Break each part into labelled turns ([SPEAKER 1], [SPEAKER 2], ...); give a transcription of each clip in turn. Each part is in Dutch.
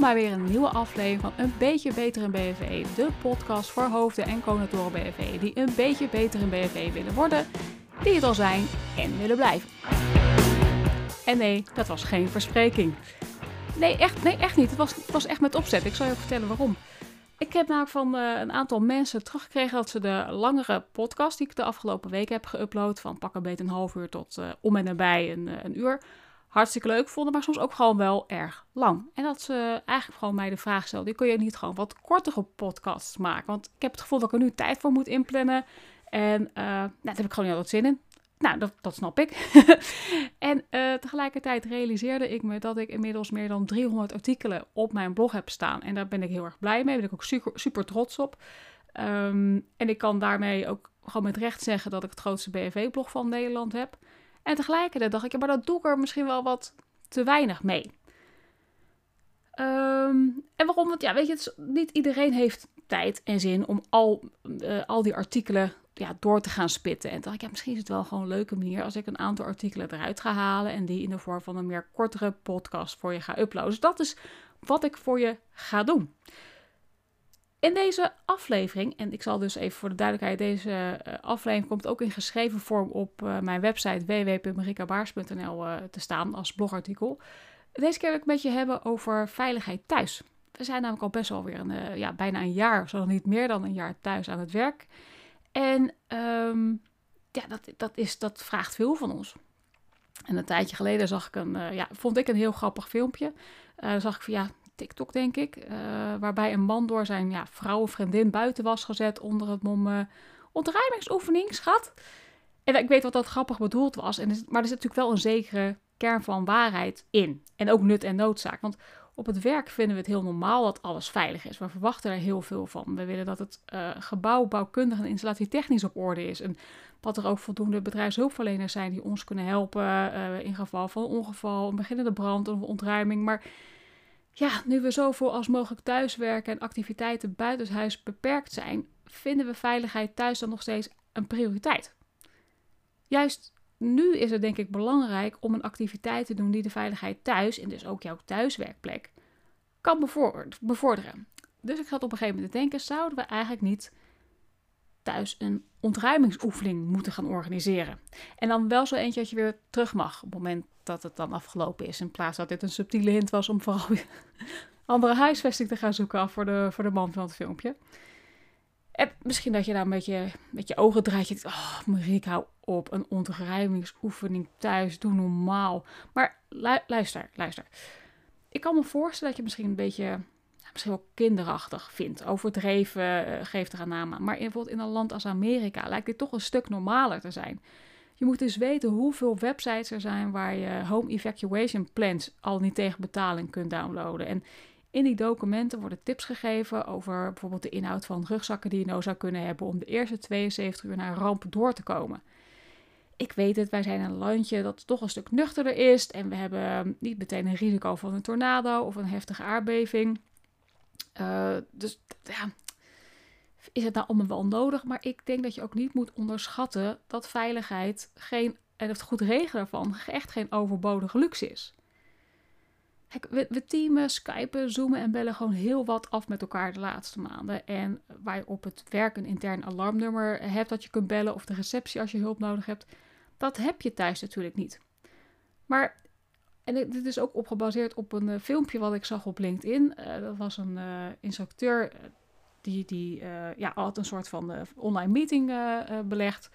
[SPEAKER 1] Bij weer een nieuwe aflevering van Een Beetje Beter in BFV. De podcast voor hoofden en coördinatoren BFV die een beetje beter in BFV willen worden, die het al zijn en willen blijven. En nee, dat was geen verspreking. Nee, echt, nee, echt niet. Het was, het was echt met opzet. Ik zal je ook vertellen waarom. Ik heb namelijk van uh, een aantal mensen teruggekregen dat ze de langere podcast die ik de afgelopen week heb geüpload, van pak een beetje een half uur tot uh, om en nabij een, uh, een uur, hartstikke leuk vonden, maar soms ook gewoon wel erg lang. En dat ze eigenlijk gewoon mij de vraag stelde, kun je niet gewoon wat kortere podcasts maken? Want ik heb het gevoel dat ik er nu tijd voor moet inplannen. En uh, nou, daar heb ik gewoon niet altijd zin in. Nou, dat, snap ik. en uh, tegelijkertijd realiseerde ik me dat ik inmiddels meer dan 300 artikelen op mijn blog heb staan. En daar ben ik heel erg blij mee. Daar ben ik ook super, super trots op. Um, en ik kan daarmee ook gewoon met recht zeggen dat ik het grootste BFV-blog van Nederland heb. En tegelijkertijd dacht ik, ja, maar dat doe ik er misschien wel wat te weinig mee. Um, en waarom? Want ja, weet je, niet iedereen heeft tijd en zin om al, uh, al die artikelen ja, door te gaan spitten. En dacht ik, ja, misschien is het wel gewoon een leuke manier als ik een aantal artikelen eruit ga halen en die in de vorm van een meer kortere podcast voor je ga uploaden. Dus dat is wat ik voor je ga doen. In deze aflevering, en ik zal dus even voor de duidelijkheid, deze uh, aflevering komt ook in geschreven vorm op uh, mijn website www.marikabaars.nl uh, te staan als blogartikel. Deze keer wil ik met je hebben over veiligheid thuis. We zijn namelijk al best wel weer een, ja, bijna een jaar, zo niet meer dan een jaar thuis aan het werk. En um, ja, dat, dat, is, dat vraagt veel van ons. En een tijdje geleden zag ik een, ja, vond ik een heel grappig filmpje. zag ik van ja, TikTok, denk ik. Uh, waarbij een man door zijn ja, buiten was gezet onder het mom uh, ontruimingsoefening, schat. En ik weet wat dat grappig bedoeld was. En, maar er zit natuurlijk wel een zekere kern van waarheid in. En ook nut en noodzaak. Want op het werk vinden we het heel normaal dat alles veilig is. We verwachten er heel veel van. We willen dat het uh, gebouw bouwkundig en installatietechnisch op orde is. En dat er ook voldoende bedrijfshulpverleners zijn die ons kunnen helpen in geval van ongeval, een beginnende brand of ontruiming. Maar ja, nu we zoveel als mogelijk thuiswerken en activiteiten buitenshuis beperkt zijn, vinden we veiligheid thuis dan nog steeds een prioriteit. Juist nu is het denk ik belangrijk om een activiteit te doen die de veiligheid thuis, en dus ook jouw thuiswerkplek, kan bevorderen. Dus ik zat op een gegeven moment te denken, zouden we eigenlijk niet thuis een ontruimingsoefening moeten gaan organiseren? En dan wel zo eentje dat je weer terug mag op het moment dat het dan afgelopen is. In plaats dat dit een subtiele hint was om vooral andere huisvesting te gaan zoeken af voor de, voor de man van het filmpje. En misschien dat je daar een beetje met je ogen draait. Je oh Mariek, hou op. Een ontruimingsoefening thuis, doe normaal. Maar lu luister, luister. Ik kan me voorstellen dat je misschien een beetje, misschien wel kinderachtig vindt. Overdreven, uh, geeft er een naam aan. Maar bijvoorbeeld in een land als Amerika lijkt dit toch een stuk normaler te zijn. Je moet dus weten hoeveel websites er zijn waar je home evacuation plans al niet tegen betaling kunt downloaden. En in die documenten worden tips gegeven over bijvoorbeeld de inhoud van rugzakken die je nou zou kunnen hebben om de eerste 72 uur naar een ramp door te komen. Ik weet het, wij zijn een landje dat toch een stuk nuchterder is en we hebben niet meteen een risico van een tornado of een heftige aardbeving. Uh, dus ja, is het nou allemaal wel nodig? Maar ik denk dat je ook niet moet onderschatten dat veiligheid geen, en het goed regelen ervan echt geen overbodige luxe is. Kijk, we, teamen, skypen, zoomen en bellen gewoon heel wat af met elkaar de laatste maanden. En waar je op het werk een intern alarmnummer hebt dat je kunt bellen of de receptie als je hulp nodig hebt, dat heb je thuis natuurlijk niet. Maar, en dit is ook op gebaseerd op een uh, filmpje wat ik zag op LinkedIn. Uh, dat was een uh, instructeur die, die uh, ja, had een soort van uh, online meeting uh, belegd.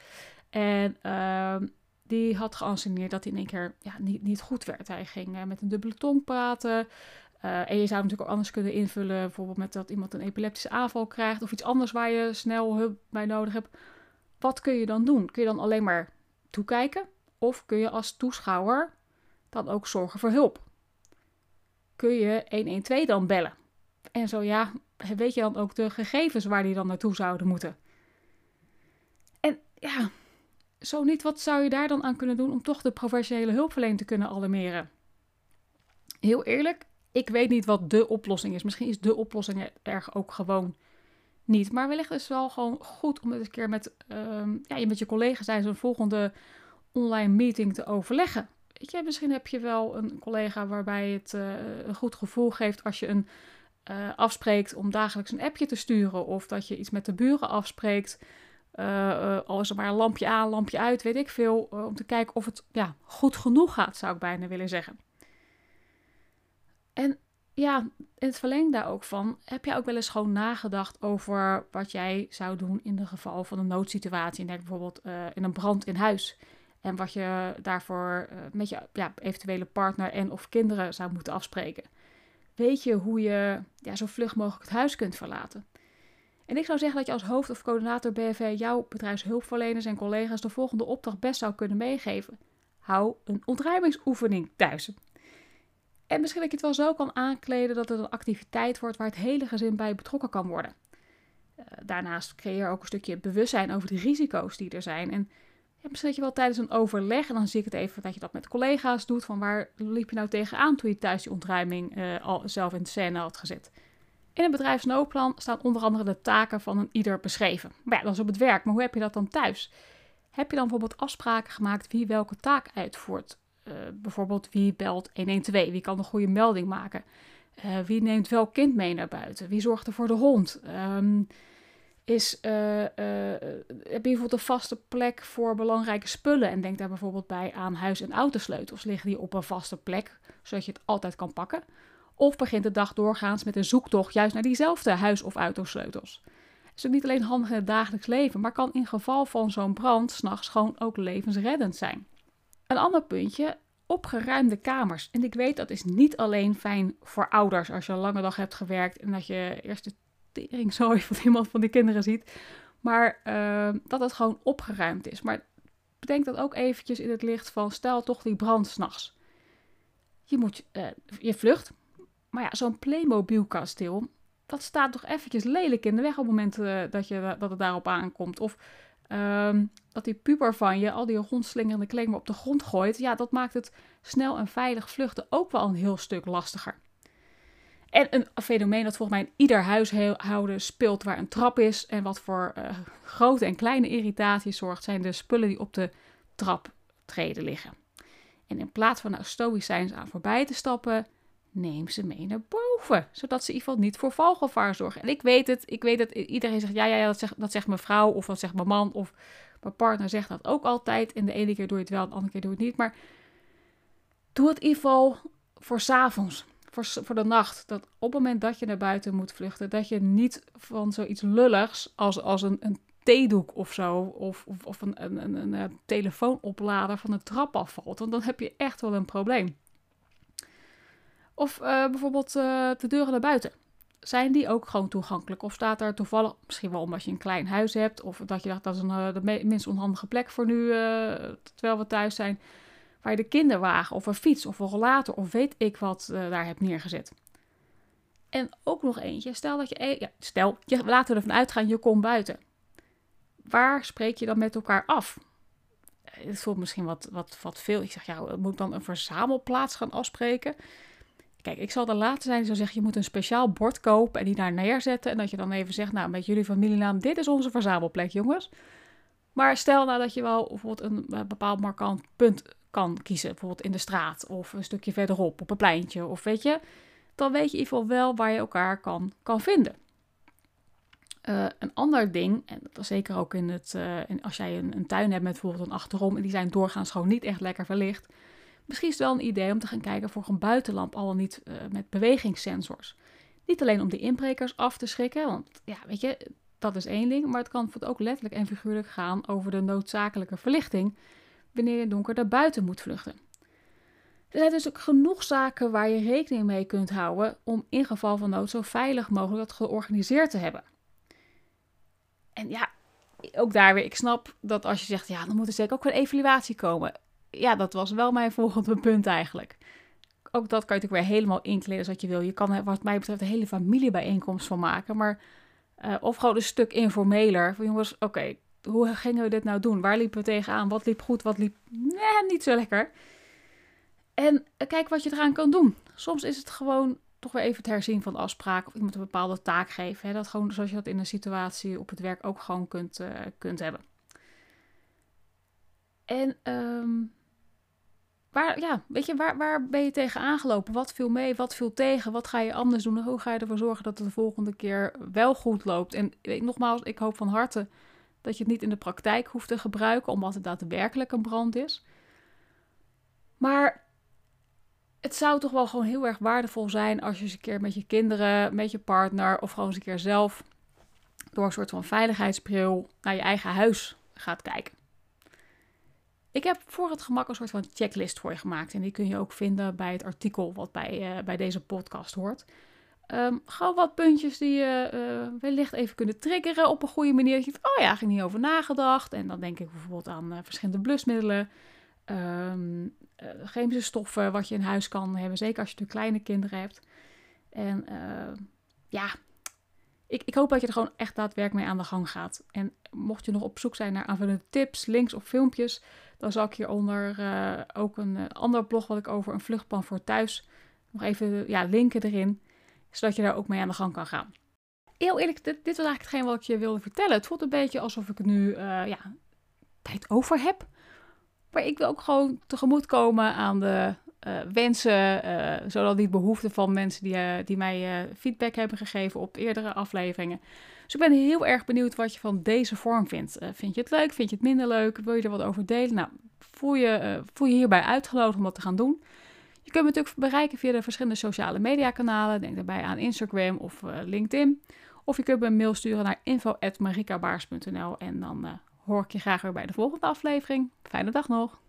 [SPEAKER 1] En ehm, die had geanceneerd dat hij in één keer ja, niet, niet goed werd. Hij ging met een dubbele tong praten. en je zou natuurlijk ook anders kunnen invullen. Bijvoorbeeld met dat iemand een epileptische aanval krijgt. Of iets anders waar je snel hulp bij nodig hebt. Wat kun je dan doen? Kun je dan alleen maar toekijken? Of kun je als toeschouwer dan ook zorgen voor hulp? Kun je 112 dan bellen? En zo ja, weet je dan ook de gegevens waar die dan naartoe zouden moeten? En ja, zo niet, wat zou je daar dan aan kunnen doen om toch de professionele hulpverlening te kunnen alarmeren? Heel eerlijk, ik weet niet wat de oplossing is. Misschien is de oplossing er ook gewoon niet. Maar wellicht is het wel gewoon goed om het eens een keer met, um, ja, met je collega's tijdens een volgende online meeting te overleggen. weet je, misschien heb je wel een collega waarbij het een goed gevoel geeft als je een afspreekt om dagelijks een appje te sturen. Of dat je iets met de buren afspreekt. Uh, al is maar een lampje aan, lampje uit, weet ik veel. om te kijken of het ja, goed genoeg gaat, zou ik bijna willen zeggen. En ja, in het verlengde daar ook van, heb je ook wel eens gewoon nagedacht over wat jij zou doen in de geval van een noodsituatie? Denk bijvoorbeeld in een brand in huis. En wat je daarvoor met je ja, eventuele partner en of kinderen zou moeten afspreken. Weet je hoe je ja, zo vlug mogelijk het huis kunt verlaten? En ik zou zeggen dat je als hoofd of coördinator BV jouw bedrijfshulpverleners en collega's de volgende opdracht best zou kunnen meegeven. Hou een ontruimingsoefening thuis. En misschien dat je het wel zo kan aankleden dat het een activiteit wordt waar het hele gezin bij betrokken kan worden. Uh, daarnaast creëer ook een stukje bewustzijn over de risico's die er zijn. En ja, misschien dat je wel tijdens een overleg, en dan zie ik het even dat je dat met collega's doet, van waar liep je nou tegenaan toen je thuis die ontruiming uh, al zelf in de scène had gezet. In het bedrijfsnoodplan staan onder andere de taken van een ieder beschreven. Maar ja, dat is op het werk, maar hoe heb je dat dan thuis? Heb je dan bijvoorbeeld afspraken gemaakt wie welke taak uitvoert? Uh, bijvoorbeeld wie belt 112, wie kan een goede melding maken? Uh, wie neemt welk kind mee naar buiten? Wie zorgt er voor de hond? Um, is, uh, heb je bijvoorbeeld een vaste plek voor belangrijke spullen? En denk daar bijvoorbeeld bij aan huis- en autosleutels. Liggen die op een vaste plek, zodat je het altijd kan pakken? Of begint de dag doorgaans met een zoektocht juist naar diezelfde huis- of autosleutels? Is ook niet alleen handig in het dagelijks leven, maar kan in geval van zo'n brand s'nachts gewoon ook levensreddend zijn. Een ander puntje, opgeruimde kamers. En ik weet dat is niet alleen fijn voor ouders als je een lange dag hebt gewerkt en dat je eerst de teringzooi van iemand van die kinderen ziet. Maar uh, dat het gewoon opgeruimd is. Maar bedenk dat ook eventjes in het licht van stel toch die brand s'nachts. Je moet, uh, je vlucht. Maar ja, zo'n Playmobil kasteel, dat staat toch eventjes lelijk in de weg op het moment uh, dat, je, dat het daarop aankomt. Of Um, dat die puber van je al die rondslingerende kleding op de grond gooit. Ja, dat maakt het snel en veilig vluchten ook wel een heel stuk lastiger. En een fenomeen dat volgens mij in ieder huishouden speelt waar een trap is. En wat voor uh, grote en kleine irritaties zorgt, zijn de spullen die op de traptreden liggen. En in plaats van nou stoïcijns aan voorbij te stappen, neem ze mee naar boven. Zodat ze in ieder geval niet voor valgevaar zorgen. En ik weet het, ik weet dat iedereen zegt, ja, ja, ja dat, zegt, dat zegt mijn vrouw of dat zegt mijn man of mijn partner zegt dat ook altijd. En de ene keer doe je het wel, de andere keer doe je het niet. Maar doe het in ieder geval voor s'avonds, voor, voor de nacht. Dat op het moment dat je naar buiten moet vluchten, dat je niet van zoiets lulligs als, als een, een theedoek of zo, of, of, of een, een, een, een telefoonoplader van de trap afvalt. Want dan heb je echt wel een probleem. Of uh, bijvoorbeeld uh, de deuren naar buiten. Zijn die ook gewoon toegankelijk? Of staat er toevallig, misschien wel omdat je een klein huis hebt, of dat je dacht dat is een, uh, de minst onhandige plek voor nu, terwijl we thuis zijn, waar je de kinderwagen of een fiets of een rollator of weet ik wat daar hebt neergezet. En ook nog eentje, stel dat je, e-, ja, stel, je, laten we ervan uitgaan, je komt buiten. Waar spreek je dan met elkaar af? Het voelt misschien wat, wat, wat veel. Ik zeg, ja, moet ik dan een verzamelplaats gaan afspreken? Kijk, ik zal de laatste zijn die zou zeggen, je moet een speciaal bord kopen en die daar neerzetten. En dat je dan even zegt, nou, met jullie familienaam, dit is onze verzamelplek, jongens. Maar stel nou dat je wel bijvoorbeeld een, een bepaald markant punt kan kiezen. Bijvoorbeeld in de straat of een stukje verderop op een pleintje of weet je. Dan weet je in ieder geval wel waar je elkaar kan, kan vinden. Uh, een ander ding, en dat is zeker ook in het, uh, als jij een, een, tuin hebt met bijvoorbeeld een achterom en die zijn doorgaans gewoon niet echt lekker verlicht, Misschien is het wel een idee om te gaan kijken voor een buitenlamp, al dan niet uh, met bewegingssensors. Niet alleen om de inbrekers af te schrikken, want ja, weet je, dat is één ding, maar het kan ook letterlijk en figuurlijk gaan over de noodzakelijke verlichting wanneer je donker naar buiten moet vluchten. Er zijn dus ook genoeg zaken waar je rekening mee kunt houden om in geval van nood zo veilig mogelijk dat georganiseerd te hebben. En ja, ook daar weer, ik snap dat als je zegt, ja, dan moet er zeker ook een evaluatie komen ja, dat was wel mijn volgende punt eigenlijk. Ook dat kan je natuurlijk weer helemaal inkleden zoals je wil. Je kan er wat mij betreft een hele familiebijeenkomst van maken. Maar, uh, of gewoon een stuk informeler. Van jongens, oké, hoe gingen we dit nou doen? Waar liepen we tegenaan? Wat liep goed? Wat liep nee, niet zo lekker? En uh, kijk wat je eraan kan doen. Soms is het gewoon toch weer even het herzien van de afspraak. Of iemand een bepaalde taak geven. Hè? Dat gewoon zoals je dat in een situatie op het werk ook gewoon kunt, uh, kunt hebben. En um, waar, ja, weet je, waar, waar ben je tegen aangelopen? Wat viel mee? Wat viel tegen? Wat ga je anders doen? Hoe ga je ervoor zorgen dat het de volgende keer wel goed loopt? En nogmaals, ik hoop van harte dat je het niet in de praktijk hoeft te gebruiken, omdat het daadwerkelijk een brand is. Maar het zou toch wel gewoon heel erg waardevol zijn als je eens een keer met je kinderen, met je partner of gewoon eens een keer zelf door een soort van veiligheidsbril naar je eigen huis gaat kijken. Ik heb voor het gemak een soort van checklist voor je gemaakt. En die kun je ook vinden bij het artikel wat bij, uh, bij deze podcast hoort. Um, gewoon wat puntjes die je uh, wellicht even kunnen triggeren op een goede manier. Dat je denkt, oh ja, ik niet over nagedacht. En dan denk ik bijvoorbeeld aan uh, verschillende blusmiddelen. Um, chemische stoffen wat je in huis kan hebben. Zeker als je natuurlijk kleine kinderen hebt. En ja, ik, ik, hoop dat je er gewoon echt daadwerkelijk mee aan de gang gaat. En mocht je nog op zoek zijn naar aanvullende tips, links of filmpjes, dan zal ik hieronder ook een ander blog wat ik over een vluchtplan voor thuis nog even ja, linken erin, zodat je daar ook mee aan de gang kan gaan. Heel eerlijk, dit, was eigenlijk hetgeen wat ik je wilde vertellen. Het voelt een beetje alsof ik nu uh, ja, tijd over heb. Maar ik wil ook gewoon tegemoet komen aan de uh, wensen, uh, zowel die behoeften van mensen die, die mij feedback hebben gegeven op eerdere afleveringen. Dus ik ben heel erg benieuwd wat je van deze vorm vindt. vind je het leuk? Vind je het minder leuk? Wil je er wat over delen? Nou, voel je, voel je hierbij uitgenodigd om dat te gaan doen. Je kunt me natuurlijk bereiken via de verschillende sociale media kanalen. Denk daarbij aan Instagram of LinkedIn. Of je kunt me een mail sturen naar info.marikabaars.nl en dan hoor ik je graag weer bij de volgende aflevering. Fijne dag nog!